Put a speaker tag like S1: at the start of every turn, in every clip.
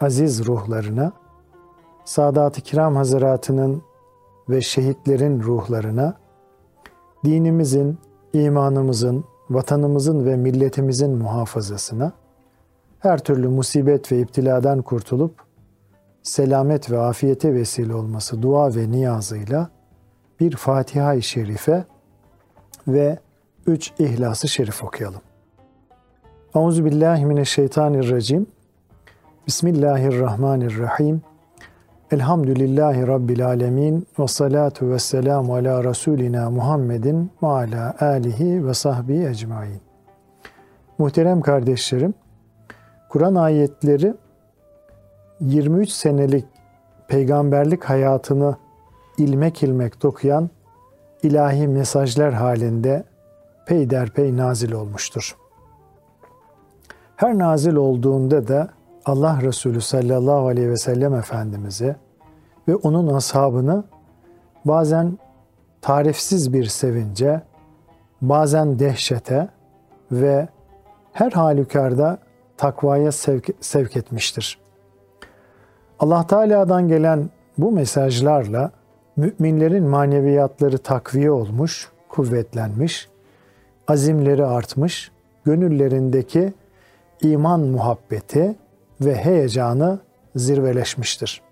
S1: aziz ruhlarına, Sadat-ı Kiram Hazretlerinin ve şehitlerin ruhlarına, dinimizin, imanımızın, vatanımızın ve milletimizin muhafazasına, her türlü musibet ve iptiladan kurtulup, selamet ve afiyete vesile olması dua ve niyazıyla bir Fatiha-i Şerife ve üç İhlas-ı Şerif okuyalım. Euzu billahi mineşşeytanirracim. Bismillahirrahmanirrahim. Elhamdülillahi Rabbil alemin. Ve salatu ve selamu ala Resulina Muhammedin ve ala alihi ve sahbihi ecmain. Muhterem kardeşlerim, Kur'an ayetleri 23 senelik peygamberlik hayatını ilmek ilmek dokuyan ilahi mesajlar halinde peyderpey nazil olmuştur. Her nazil olduğunda da Allah Resulü sallallahu aleyhi ve sellem Efendimiz'e ve onun ashabını bazen tarifsiz bir sevince, bazen dehşete ve her halükarda takvaya sevk, sevk etmiştir. Allah Teala'dan gelen bu mesajlarla müminlerin maneviyatları takviye olmuş, kuvvetlenmiş, azimleri artmış, gönüllerindeki iman muhabbeti ve heyecanı zirveleşmiştir.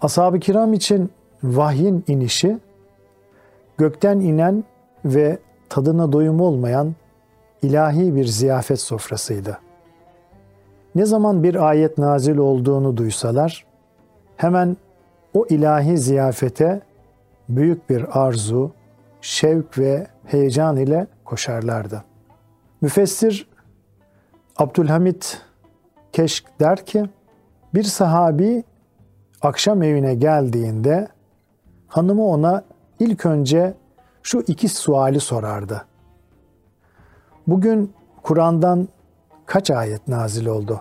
S1: Ashab-ı kiram için vahyin inişi, gökten inen ve tadına doyum olmayan ilahi bir ziyafet sofrasıydı. Ne zaman bir ayet nazil olduğunu duysalar, hemen o ilahi ziyafete büyük bir arzu, şevk ve heyecan ile koşarlardı. Müfessir Abdülhamit Keşk der ki, bir sahabi akşam evine geldiğinde hanımı ona ilk önce şu iki suali sorardı. Bugün Kur'an'dan kaç ayet nazil oldu?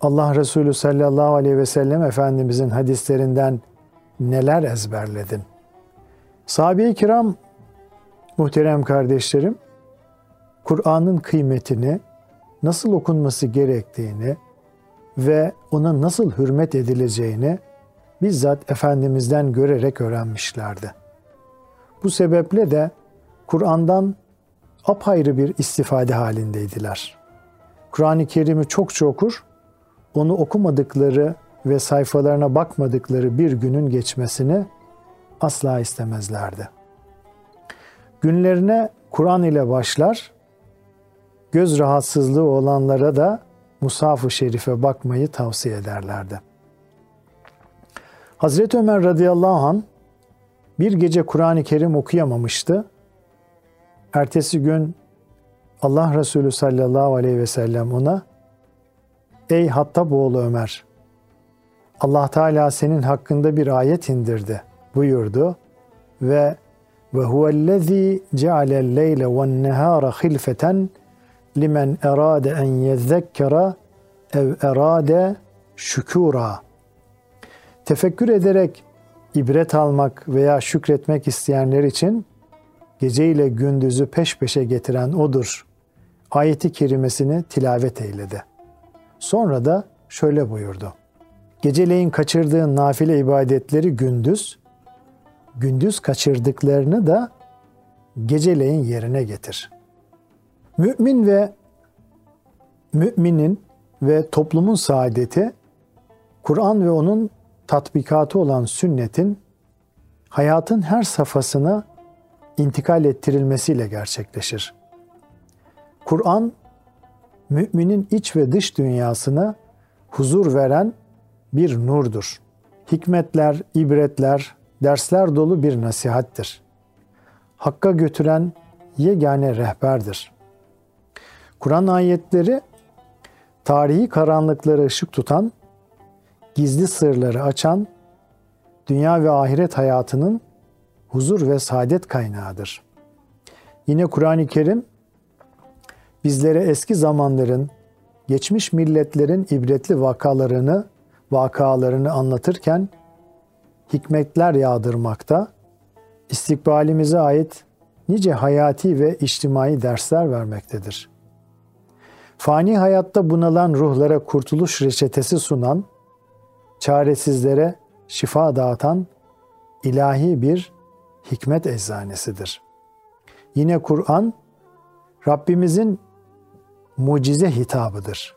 S1: Allah Resulü sallallahu aleyhi ve sellem Efendimizin hadislerinden neler ezberledin? Sahabe-i kiram, muhterem kardeşlerim, Kur'an'ın kıymetini, nasıl okunması gerektiğini ve ona nasıl hürmet edileceğini bizzat Efendimiz'den görerek öğrenmişlerdi. Bu sebeple de Kur'an'dan apayrı bir istifade halindeydiler. Kur'an-ı Kerim'i çokça okur, onu okumadıkları ve sayfalarına bakmadıkları bir günün geçmesini asla istemezlerdi. Günlerine Kur'an ile başlar, göz rahatsızlığı olanlara da Musaf-ı Şerif'e bakmayı tavsiye ederlerdi. Hazreti Ömer radıyallahu an bir gece Kur'an-ı Kerim okuyamamıştı. Ertesi gün Allah Resulü sallallahu aleyhi ve sellem ona Ey Hattab oğlu Ömer Allah Teala senin hakkında bir ayet indirdi buyurdu ve ve huvellezî cealel leyle ven nehâra hilfeten limen erade en yezzekkera ev erade şükura. Tefekkür ederek ibret almak veya şükretmek isteyenler için gece ile gündüzü peş peşe getiren odur. Ayeti kerimesini tilavet eyledi. Sonra da şöyle buyurdu. Geceleyin kaçırdığın nafile ibadetleri gündüz, gündüz kaçırdıklarını da geceleyin yerine getir. Mümin ve müminin ve toplumun saadeti Kur'an ve onun tatbikatı olan sünnetin hayatın her safhasına intikal ettirilmesiyle gerçekleşir. Kur'an müminin iç ve dış dünyasına huzur veren bir nurdur. Hikmetler, ibretler, dersler dolu bir nasihattir. Hakka götüren yegane rehberdir. Kur'an ayetleri tarihi karanlıkları ışık tutan, gizli sırları açan, dünya ve ahiret hayatının huzur ve saadet kaynağıdır. Yine Kur'an-ı Kerim bizlere eski zamanların, geçmiş milletlerin ibretli vakalarını, vakalarını anlatırken hikmetler yağdırmakta, istikbalimize ait nice hayati ve içtimai dersler vermektedir. Fani hayatta bunalan ruhlara kurtuluş reçetesi sunan, çaresizlere şifa dağıtan ilahi bir hikmet eczanesidir. Yine Kur'an Rabbimizin mucize hitabıdır.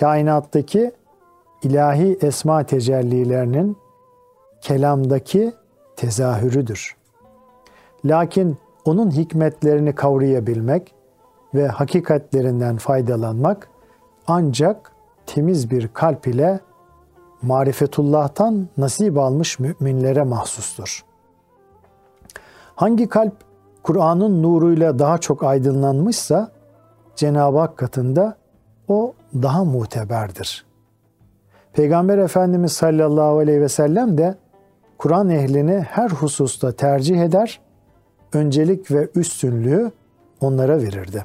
S1: Kainattaki ilahi esma tecellilerinin kelamdaki tezahürüdür. Lakin onun hikmetlerini kavrayabilmek ve hakikatlerinden faydalanmak ancak temiz bir kalp ile marifetullah'tan nasip almış müminlere mahsustur. Hangi kalp Kur'an'ın nuruyla daha çok aydınlanmışsa Cenab-ı Hak katında o daha muteberdir. Peygamber Efendimiz sallallahu aleyhi ve sellem de Kur'an ehlini her hususta tercih eder, öncelik ve üstünlüğü onlara verirdi.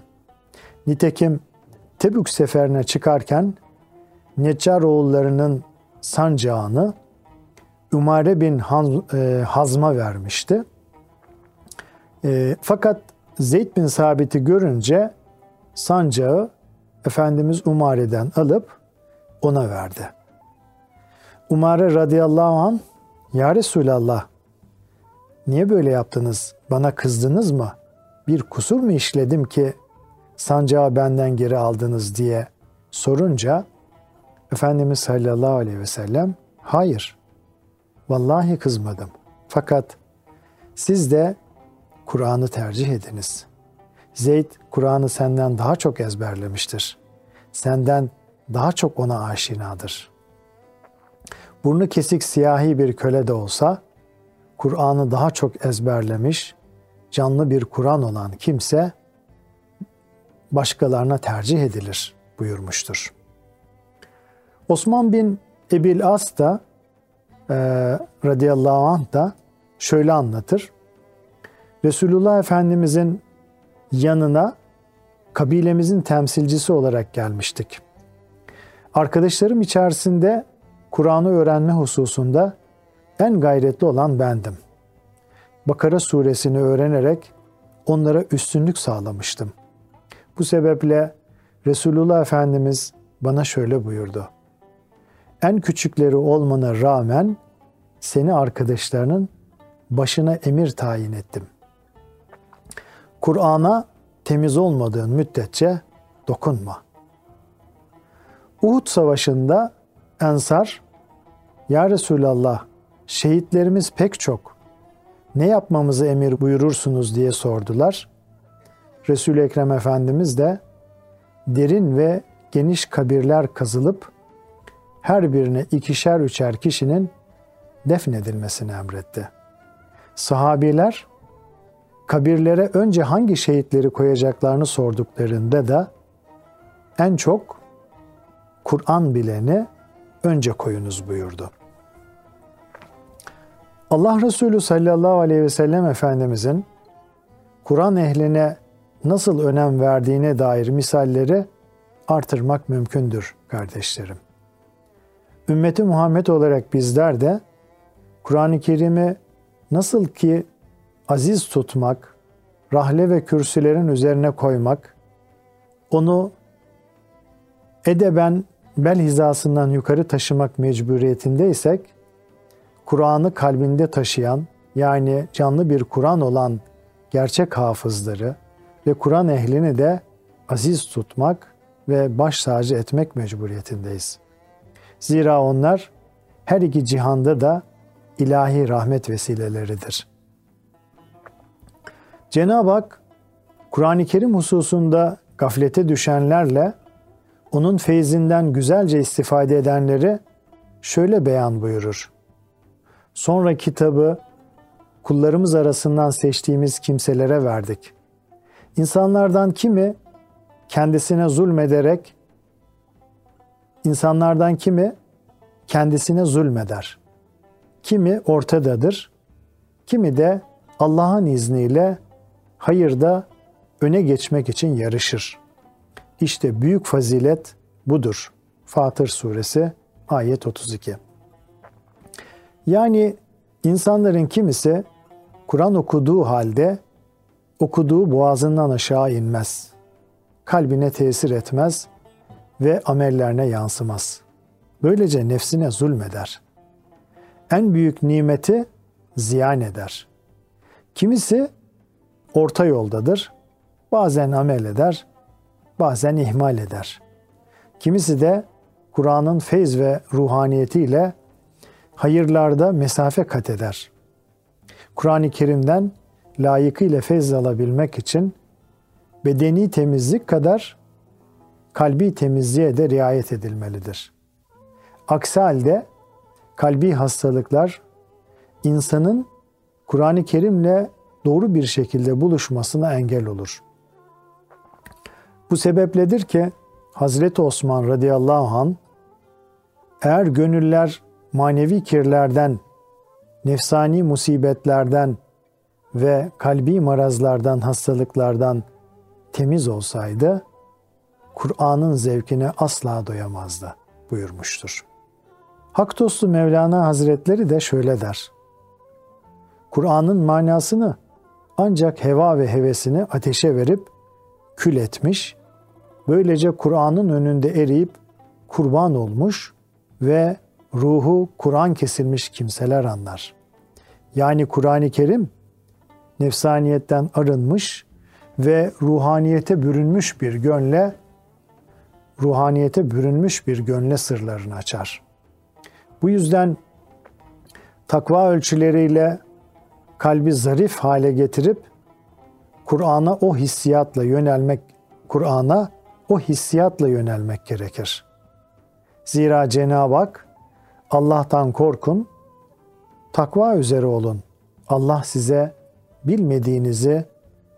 S1: Nitekim Tebük seferine çıkarken Neccar oğullarının sancağını Umare bin e, Hazm'a vermişti. E, fakat Zeyd bin Sabit'i görünce sancağı Efendimiz Umare'den alıp ona verdi. Umare radıyallahu an Ya Resulallah niye böyle yaptınız? Bana kızdınız mı? Bir kusur mu işledim ki sancağı benden geri aldınız diye sorunca Efendimiz sallallahu aleyhi ve sellem hayır vallahi kızmadım. Fakat siz de Kur'an'ı tercih ediniz. Zeyd Kur'an'ı senden daha çok ezberlemiştir. Senden daha çok ona aşinadır. Burnu kesik siyahi bir köle de olsa Kur'an'ı daha çok ezberlemiş, canlı bir Kur'an olan kimse başkalarına tercih edilir buyurmuştur. Osman bin Ebil As da e, radıyallahu anh da şöyle anlatır. Resulullah Efendimizin yanına kabilemizin temsilcisi olarak gelmiştik. Arkadaşlarım içerisinde Kur'an'ı öğrenme hususunda en gayretli olan bendim. Bakara suresini öğrenerek onlara üstünlük sağlamıştım. Bu sebeple Resulullah Efendimiz bana şöyle buyurdu. En küçükleri olmana rağmen seni arkadaşlarının başına emir tayin ettim. Kur'an'a temiz olmadığın müddetçe dokunma. Uhud Savaşı'nda Ensar, Ya Resulallah şehitlerimiz pek çok. Ne yapmamızı emir buyurursunuz diye sordular. Resul-i Ekrem Efendimiz de derin ve geniş kabirler kazılıp her birine ikişer üçer kişinin defnedilmesini emretti. Sahabiler kabirlere önce hangi şehitleri koyacaklarını sorduklarında da en çok Kur'an bileni önce koyunuz buyurdu. Allah Resulü sallallahu aleyhi ve sellem Efendimizin Kur'an ehline nasıl önem verdiğine dair misalleri artırmak mümkündür kardeşlerim. Ümmeti Muhammed olarak bizler de Kur'an-ı Kerim'i nasıl ki aziz tutmak, rahle ve kürsülerin üzerine koymak, onu edeben bel hizasından yukarı taşımak mecburiyetindeysek, Kur'an'ı kalbinde taşıyan yani canlı bir Kur'an olan gerçek hafızları ve Kur'an ehlini de aziz tutmak ve baş tacı etmek mecburiyetindeyiz. Zira onlar her iki cihanda da ilahi rahmet vesileleridir. Cenab-ı Hak Kur'an-ı Kerim hususunda gaflete düşenlerle onun feyzinden güzelce istifade edenleri şöyle beyan buyurur. Sonra kitabı kullarımız arasından seçtiğimiz kimselere verdik. İnsanlardan kimi kendisine zulmederek insanlardan kimi kendisine zulmeder, kimi ortadadır, kimi de Allah'ın izniyle hayırda öne geçmek için yarışır. İşte büyük fazilet budur. Fatır suresi ayet 32. Yani insanların kimisi Kur'an okuduğu halde okuduğu boğazından aşağı inmez. Kalbine tesir etmez ve amellerine yansımaz. Böylece nefsine zulmeder. En büyük nimeti ziyan eder. Kimisi orta yoldadır. Bazen amel eder, bazen ihmal eder. Kimisi de Kur'an'ın feyz ve ruhaniyetiyle hayırlarda mesafe kat eder. Kur'an-ı Kerim'den layıkıyla feyz alabilmek için bedeni temizlik kadar kalbi temizliğe de riayet edilmelidir. Aksi halde kalbi hastalıklar insanın Kur'an-ı Kerim'le doğru bir şekilde buluşmasına engel olur. Bu sebepledir ki Hazreti Osman radıyallahu an eğer gönüller manevi kirlerden, nefsani musibetlerden ve kalbi marazlardan, hastalıklardan temiz olsaydı Kur'an'ın zevkine asla doyamazdı buyurmuştur. Hak dostu Mevlana Hazretleri de şöyle der. Kur'an'ın manasını ancak heva ve hevesini ateşe verip kül etmiş, böylece Kur'an'ın önünde eriyip kurban olmuş ve ruhu Kur'an kesilmiş kimseler anlar. Yani Kur'an-ı Kerim nefsaniyetten arınmış ve ruhaniyete bürünmüş bir gönle ruhaniyete bürünmüş bir gönle sırlarını açar. Bu yüzden takva ölçüleriyle kalbi zarif hale getirip Kur'an'a o hissiyatla yönelmek, Kur'an'a o hissiyatla yönelmek gerekir. Zira Cenab-ı Hak Allah'tan korkun, takva üzere olun. Allah size bilmediğinizi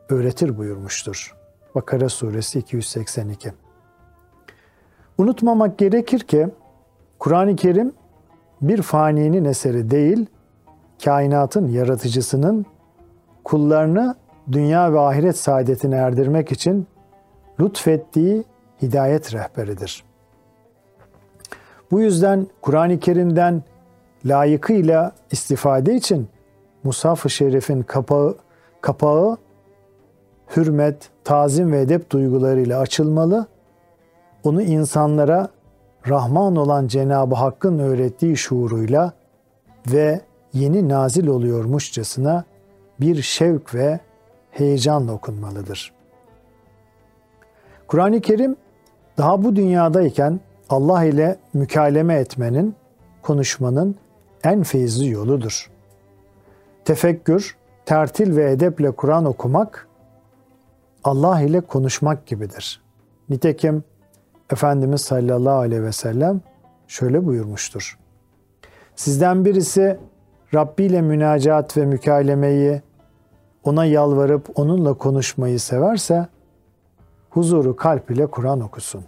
S1: öğretir buyurmuştur. Bakara suresi 282. Unutmamak gerekir ki Kur'an-ı Kerim bir faninin eseri değil, kainatın yaratıcısının kullarını dünya ve ahiret saadetine erdirmek için lütfettiği hidayet rehberidir. Bu yüzden Kur'an-ı Kerim'den layıkıyla istifade için Musaf-ı Şerif'in kapağı, kapağı hürmet, tazim ve edep duygularıyla açılmalı. Onu insanlara Rahman olan Cenab-ı Hakk'ın öğrettiği şuuruyla ve yeni nazil oluyormuşçasına bir şevk ve heyecanla okunmalıdır. Kur'an-ı Kerim daha bu dünyadayken Allah ile mükaleme etmenin, konuşmanın en feyizli yoludur. Tefekkür, tertil ve edeple Kur'an okumak Allah ile konuşmak gibidir. Nitekim Efendimiz sallallahu aleyhi ve sellem şöyle buyurmuştur. Sizden birisi Rabbi ile münacat ve mükalemeyi, ona yalvarıp onunla konuşmayı severse, huzuru kalp ile Kur'an okusun.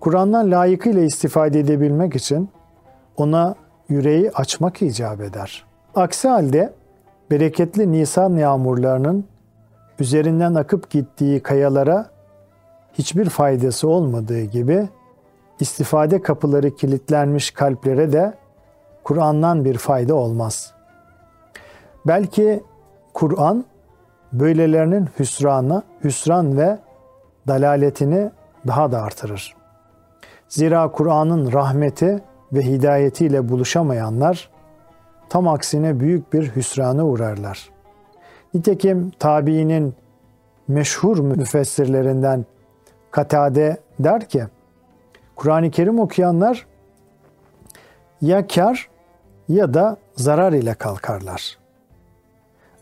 S1: Kur'an'dan layıkıyla istifade edebilmek için ona yüreği açmak icap eder. Aksi halde bereketli Nisan yağmurlarının üzerinden akıp gittiği kayalara hiçbir faydası olmadığı gibi istifade kapıları kilitlenmiş kalplere de Kur'an'dan bir fayda olmaz. Belki Kur'an böylelerinin hüsranı, hüsran ve dalaletini daha da artırır. Zira Kur'an'ın rahmeti ve hidayetiyle buluşamayanlar tam aksine büyük bir hüsrana uğrarlar. Nitekim tabiinin meşhur müfessirlerinden Katade der ki, Kur'an-ı Kerim okuyanlar ya kar ya da zarar ile kalkarlar.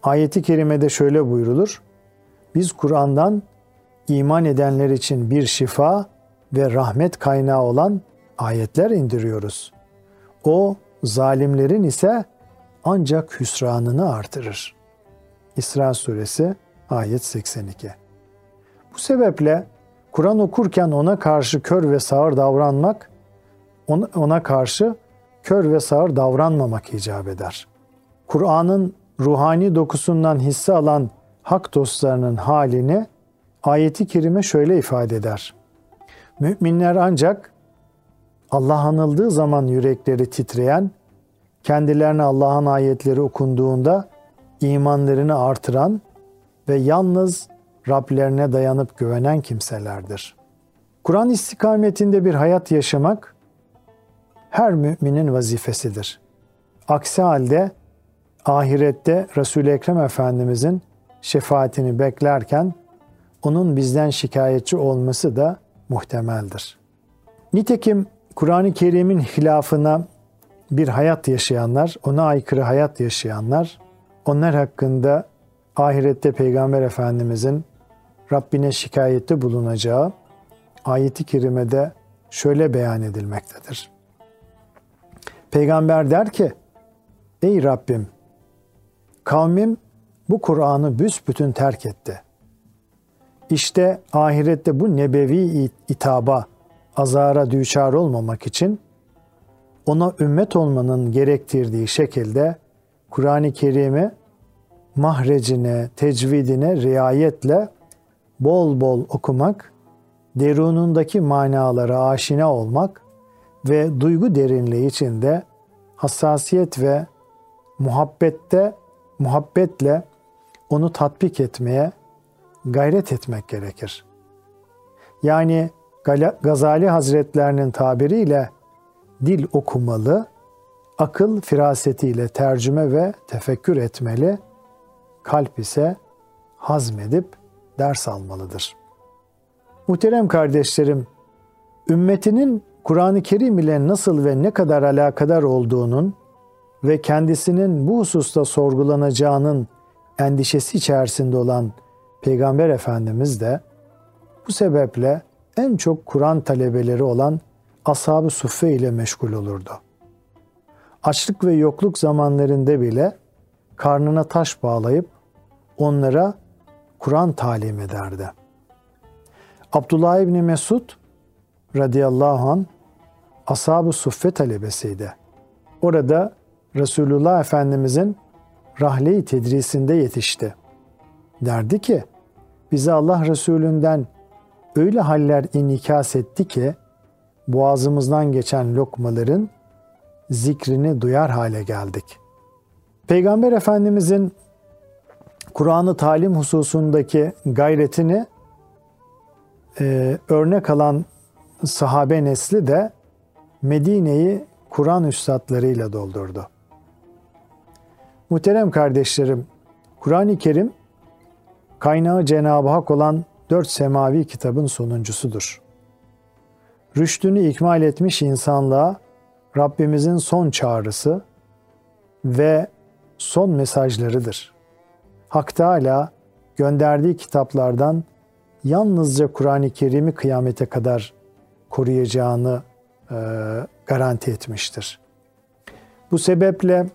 S1: Ayeti kerimede şöyle buyrulur. Biz Kur'an'dan iman edenler için bir şifa ve rahmet kaynağı olan ayetler indiriyoruz. O zalimlerin ise ancak hüsranını artırır. İsra suresi ayet 82. Bu sebeple Kur'an okurken ona karşı kör ve sağır davranmak, ona karşı kör ve sağır davranmamak icap eder. Kur'an'ın ruhani dokusundan hisse alan hak dostlarının halini ayeti kerime şöyle ifade eder. Müminler ancak Allah anıldığı zaman yürekleri titreyen, kendilerine Allah'ın ayetleri okunduğunda imanlarını artıran ve yalnız Rablerine dayanıp güvenen kimselerdir. Kur'an istikametinde bir hayat yaşamak her müminin vazifesidir. Aksi halde ahirette Resul-i Ekrem Efendimizin şefaatini beklerken onun bizden şikayetçi olması da muhtemeldir. Nitekim Kur'an-ı Kerim'in hilafına bir hayat yaşayanlar, ona aykırı hayat yaşayanlar, onlar hakkında ahirette Peygamber Efendimizin Rabbine şikayette bulunacağı ayeti kerimede şöyle beyan edilmektedir. Peygamber der ki, Ey Rabbim, kavmim bu Kur'an'ı büsbütün terk etti. İşte ahirette bu nebevi itaba, azara düçar olmamak için ona ümmet olmanın gerektirdiği şekilde Kur'an-ı Kerim'i mahrecine, tecvidine riayetle bol bol okumak, derunundaki manalara aşina olmak ve duygu derinliği içinde hassasiyet ve muhabbette muhabbetle onu tatbik etmeye gayret etmek gerekir. Yani Gazali Hazretlerinin tabiriyle dil okumalı, akıl firasetiyle tercüme ve tefekkür etmeli, kalp ise hazmedip ders almalıdır. Muhterem kardeşlerim, ümmetinin Kur'an-ı Kerim ile nasıl ve ne kadar alakadar olduğunun ve kendisinin bu hususta sorgulanacağının endişesi içerisinde olan Peygamber Efendimiz de bu sebeple en çok Kur'an talebeleri olan ashab-ı suffe ile meşgul olurdu. Açlık ve yokluk zamanlarında bile karnına taş bağlayıp onlara Kur'an talim ederdi. Abdullah İbni Mesud radıyallahu an ashab-ı suffe talebesiydi. Orada Resulullah Efendimizin rahle-i tedrisinde yetişti. Derdi ki, bize Allah Resulünden öyle haller inikas etti ki, boğazımızdan geçen lokmaların zikrini duyar hale geldik. Peygamber Efendimizin Kur'an'ı talim hususundaki gayretini e, örnek alan sahabe nesli de Medine'yi Kur'an üstadlarıyla doldurdu. Muhterem kardeşlerim, Kur'an-ı Kerim kaynağı Cenab-ı Hak olan dört semavi kitabın sonuncusudur. Rüştünü ikmal etmiş insanlığa Rabbimizin son çağrısı ve son mesajlarıdır. Hak Teala gönderdiği kitaplardan yalnızca Kur'an-ı Kerim'i kıyamete kadar koruyacağını e, garanti etmiştir. Bu sebeple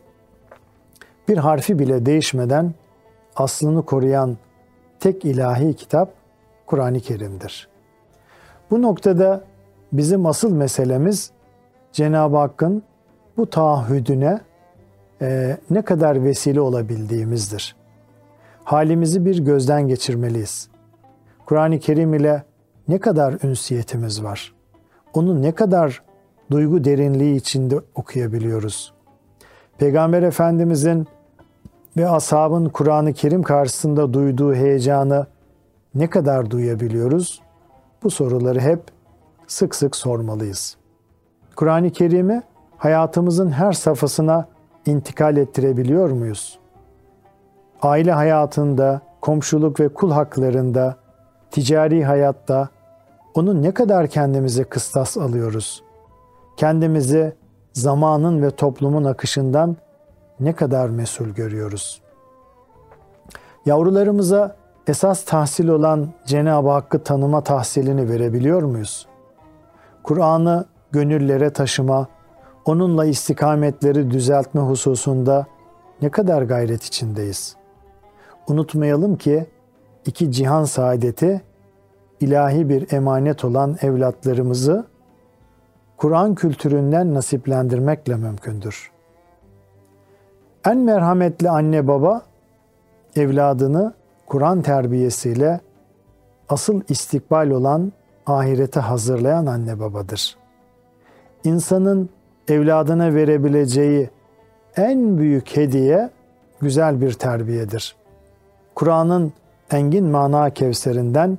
S1: bir harfi bile değişmeden aslını koruyan tek ilahi kitap Kur'an-ı Kerim'dir. Bu noktada bizim asıl meselemiz Cenab-ı Hakk'ın bu taahhüdüne e, ne kadar vesile olabildiğimizdir. Halimizi bir gözden geçirmeliyiz. Kur'an-ı Kerim ile ne kadar ünsiyetimiz var? Onu ne kadar duygu derinliği içinde okuyabiliyoruz? Peygamber Efendimizin ve ashabın Kur'an-ı Kerim karşısında duyduğu heyecanı ne kadar duyabiliyoruz? Bu soruları hep sık sık sormalıyız. Kur'an-ı Kerim'i hayatımızın her safhasına intikal ettirebiliyor muyuz? Aile hayatında, komşuluk ve kul haklarında, ticari hayatta onu ne kadar kendimize kıstas alıyoruz? Kendimizi zamanın ve toplumun akışından ne kadar mesul görüyoruz? Yavrularımıza esas tahsil olan Cenab-ı Hakk'ı tanıma tahsilini verebiliyor muyuz? Kur'an'ı gönüllere taşıma, onunla istikametleri düzeltme hususunda ne kadar gayret içindeyiz? Unutmayalım ki iki cihan saadeti ilahi bir emanet olan evlatlarımızı Kur'an kültüründen nasiplendirmekle mümkündür. En merhametli anne baba evladını Kur'an terbiyesiyle asıl istikbal olan ahirete hazırlayan anne babadır. İnsanın evladına verebileceği en büyük hediye güzel bir terbiyedir. Kur'an'ın engin mana kevserinden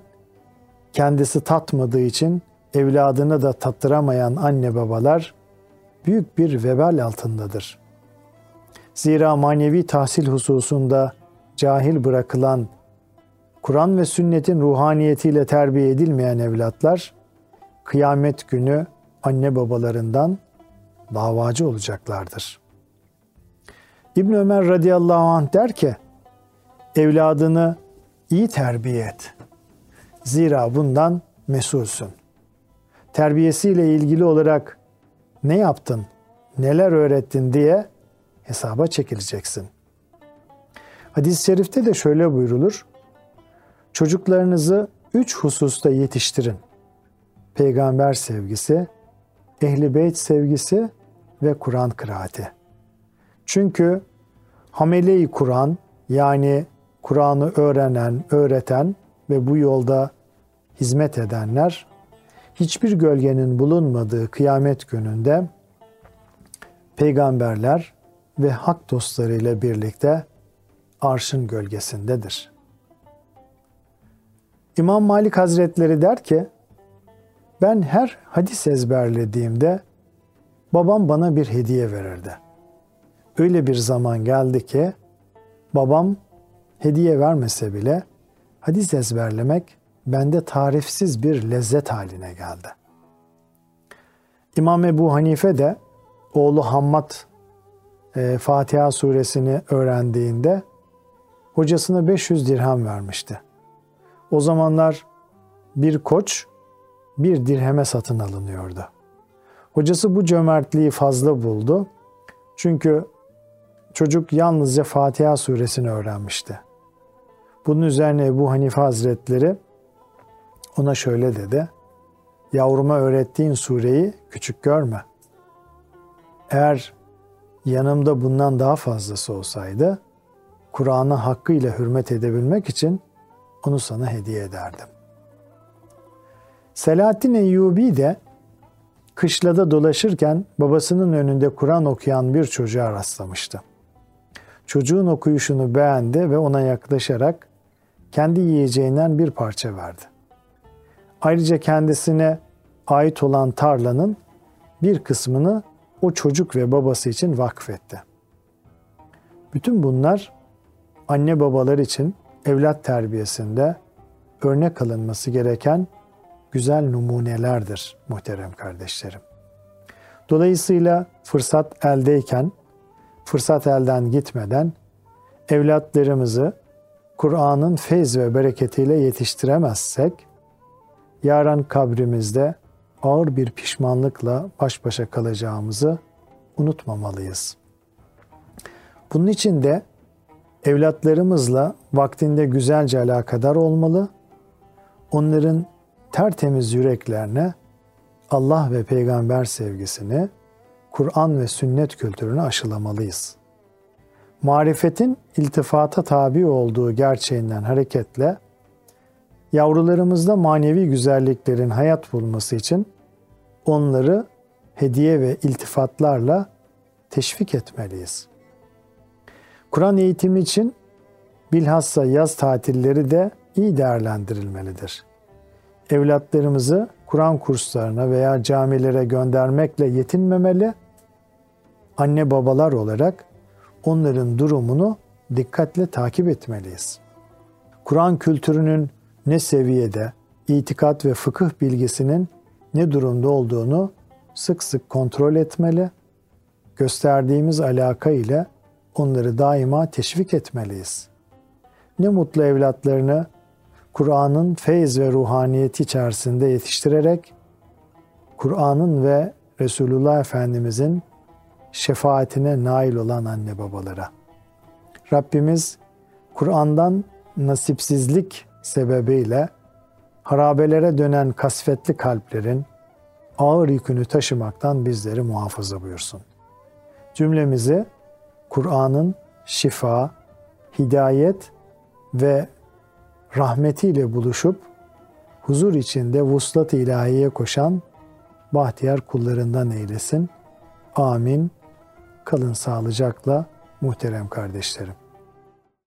S1: kendisi tatmadığı için evladını da tattıramayan anne babalar büyük bir vebal altındadır. Zira manevi tahsil hususunda cahil bırakılan, Kur'an ve sünnetin ruhaniyetiyle terbiye edilmeyen evlatlar, kıyamet günü anne babalarından davacı olacaklardır. İbn Ömer radıyallahu anh der ki, evladını iyi terbiye et. Zira bundan mesulsün. Terbiyesiyle ilgili olarak ne yaptın, neler öğrettin diye hesaba çekileceksin. Hadis-i şerifte de şöyle buyrulur. Çocuklarınızı üç hususta yetiştirin. Peygamber sevgisi, ehli beyt sevgisi ve Kur'an kıraati. Çünkü hamele-i Kur'an yani Kur'an'ı öğrenen, öğreten ve bu yolda hizmet edenler hiçbir gölgenin bulunmadığı kıyamet gününde peygamberler ve hak dostları ile birlikte arşın gölgesindedir. İmam Malik Hazretleri der ki, ben her hadis ezberlediğimde babam bana bir hediye verirdi. Öyle bir zaman geldi ki babam hediye vermese bile hadis ezberlemek bende tarifsiz bir lezzet haline geldi. İmam Ebu Hanife de oğlu Hammad e, Fatiha suresini öğrendiğinde hocasına 500 dirhem vermişti. O zamanlar bir koç bir dirheme satın alınıyordu. Hocası bu cömertliği fazla buldu. Çünkü çocuk yalnızca Fatiha suresini öğrenmişti. Bunun üzerine Ebu Hanife Hazretleri ona şöyle dedi. Yavruma öğrettiğin sureyi küçük görme. Eğer yanımda bundan daha fazlası olsaydı Kur'an'ı hakkıyla hürmet edebilmek için onu sana hediye ederdim. Selahattin Eyyubi de kışlada dolaşırken babasının önünde Kur'an okuyan bir çocuğa rastlamıştı. Çocuğun okuyuşunu beğendi ve ona yaklaşarak kendi yiyeceğinden bir parça verdi. Ayrıca kendisine ait olan tarlanın bir kısmını o çocuk ve babası için vakfetti. Bütün bunlar anne babalar için evlat terbiyesinde örnek alınması gereken güzel numunelerdir muhterem kardeşlerim. Dolayısıyla fırsat eldeyken, fırsat elden gitmeden evlatlarımızı Kur'an'ın feyz ve bereketiyle yetiştiremezsek, yarın kabrimizde ağır bir pişmanlıkla baş başa kalacağımızı unutmamalıyız. Bunun için de evlatlarımızla vaktinde güzelce alakadar olmalı, onların tertemiz yüreklerine Allah ve peygamber sevgisini, Kur'an ve sünnet kültürünü aşılamalıyız. Marifetin iltifata tabi olduğu gerçeğinden hareketle yavrularımızda manevi güzelliklerin hayat bulması için onları hediye ve iltifatlarla teşvik etmeliyiz. Kur'an eğitimi için bilhassa yaz tatilleri de iyi değerlendirilmelidir. Evlatlarımızı Kur'an kurslarına veya camilere göndermekle yetinmemeli, anne babalar olarak onların durumunu dikkatle takip etmeliyiz. Kur'an kültürünün ne seviyede, itikat ve fıkıh bilgisinin ne durumda olduğunu sık sık kontrol etmeli, gösterdiğimiz alaka ile onları daima teşvik etmeliyiz. Ne mutlu evlatlarını Kur'an'ın feyz ve ruhaniyeti içerisinde yetiştirerek Kur'an'ın ve Resulullah Efendimizin şefaatine nail olan anne babalara. Rabbimiz Kur'an'dan nasipsizlik sebebiyle harabelere dönen kasvetli kalplerin ağır yükünü taşımaktan bizleri muhafaza buyursun. Cümlemizi Kur'an'ın şifa, hidayet ve rahmetiyle buluşup huzur içinde vuslat ilahiye koşan bahtiyar kullarından eylesin. Amin. Kalın sağlıcakla muhterem kardeşlerim.